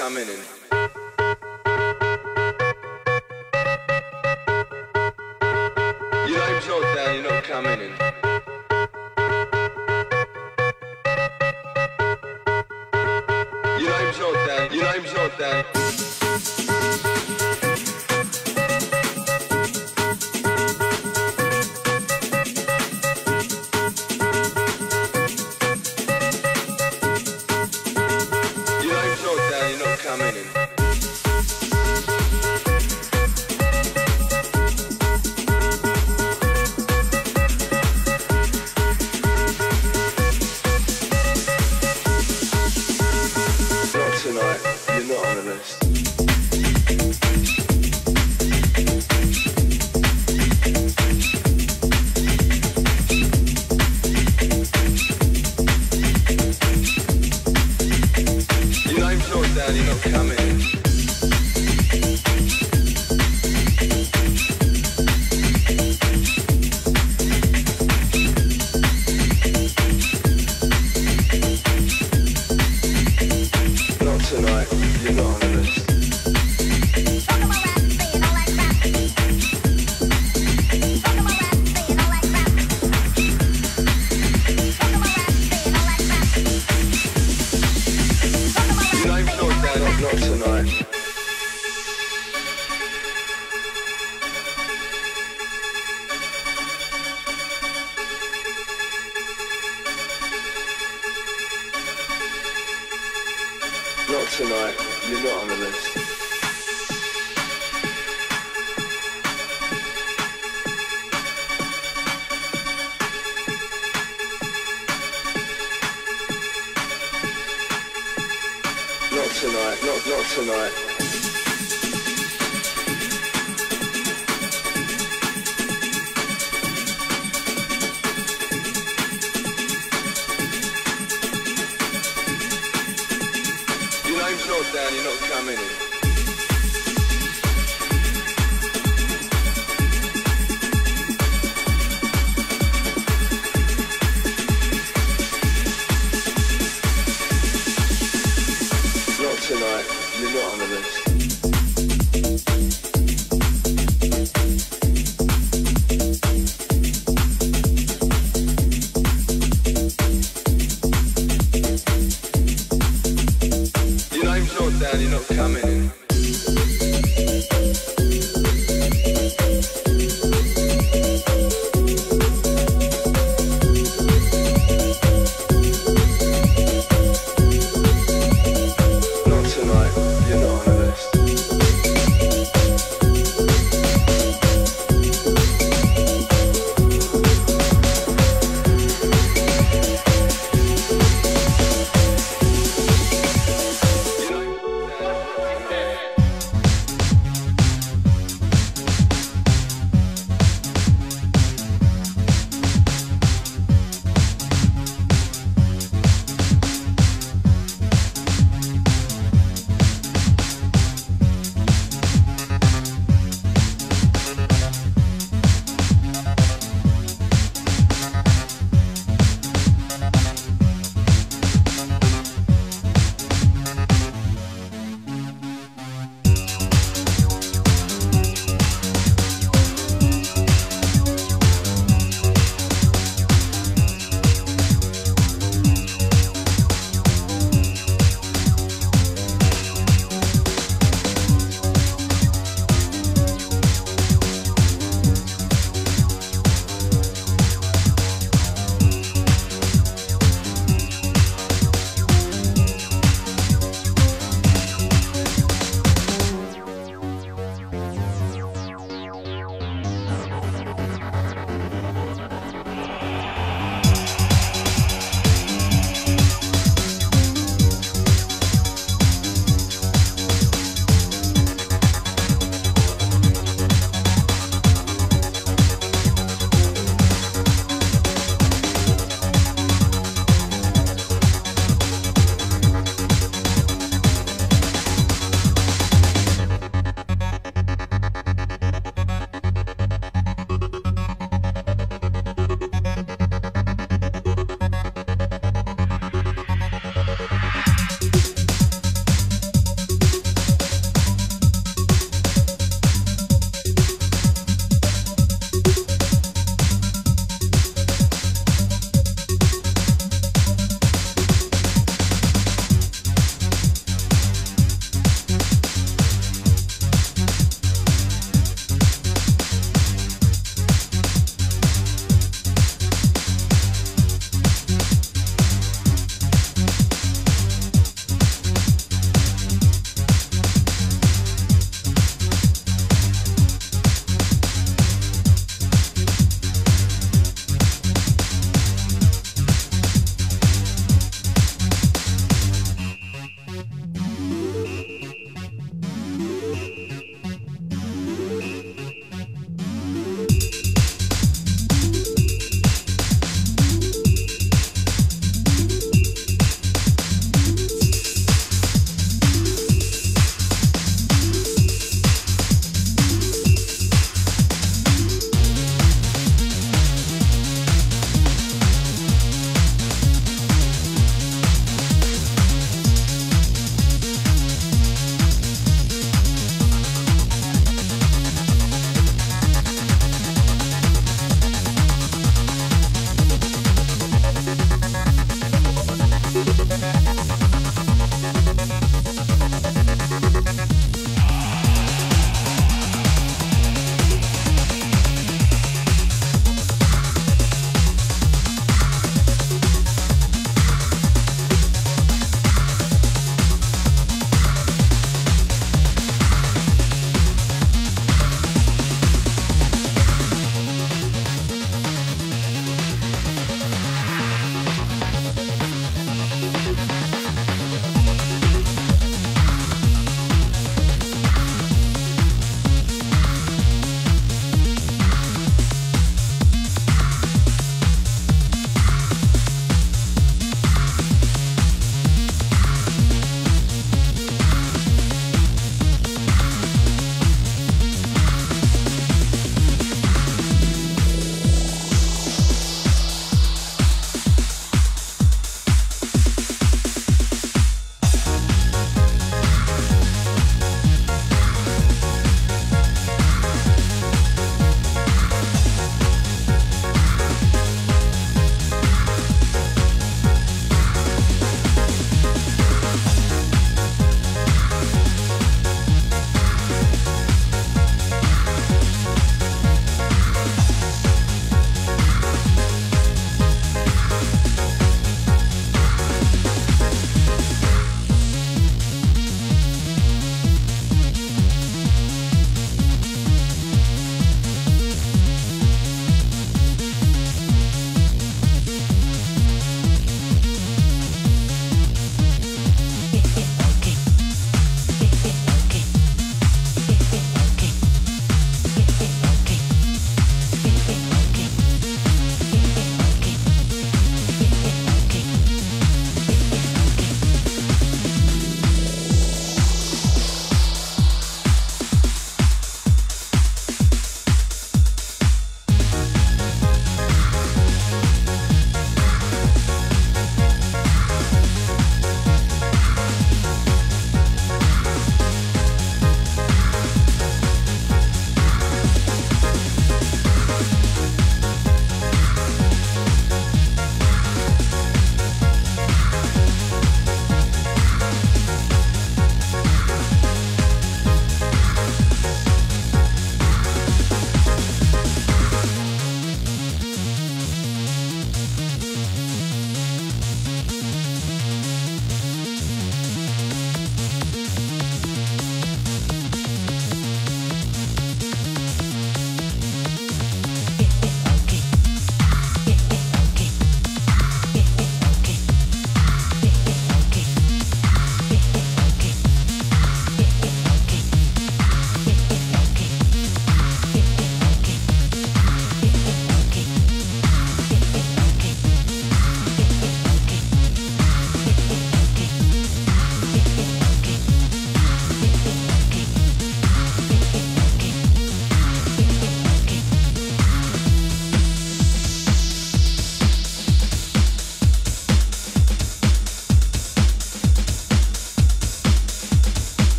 coming and you don't even know you know coming and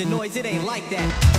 of noise, it ain't like that.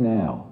now.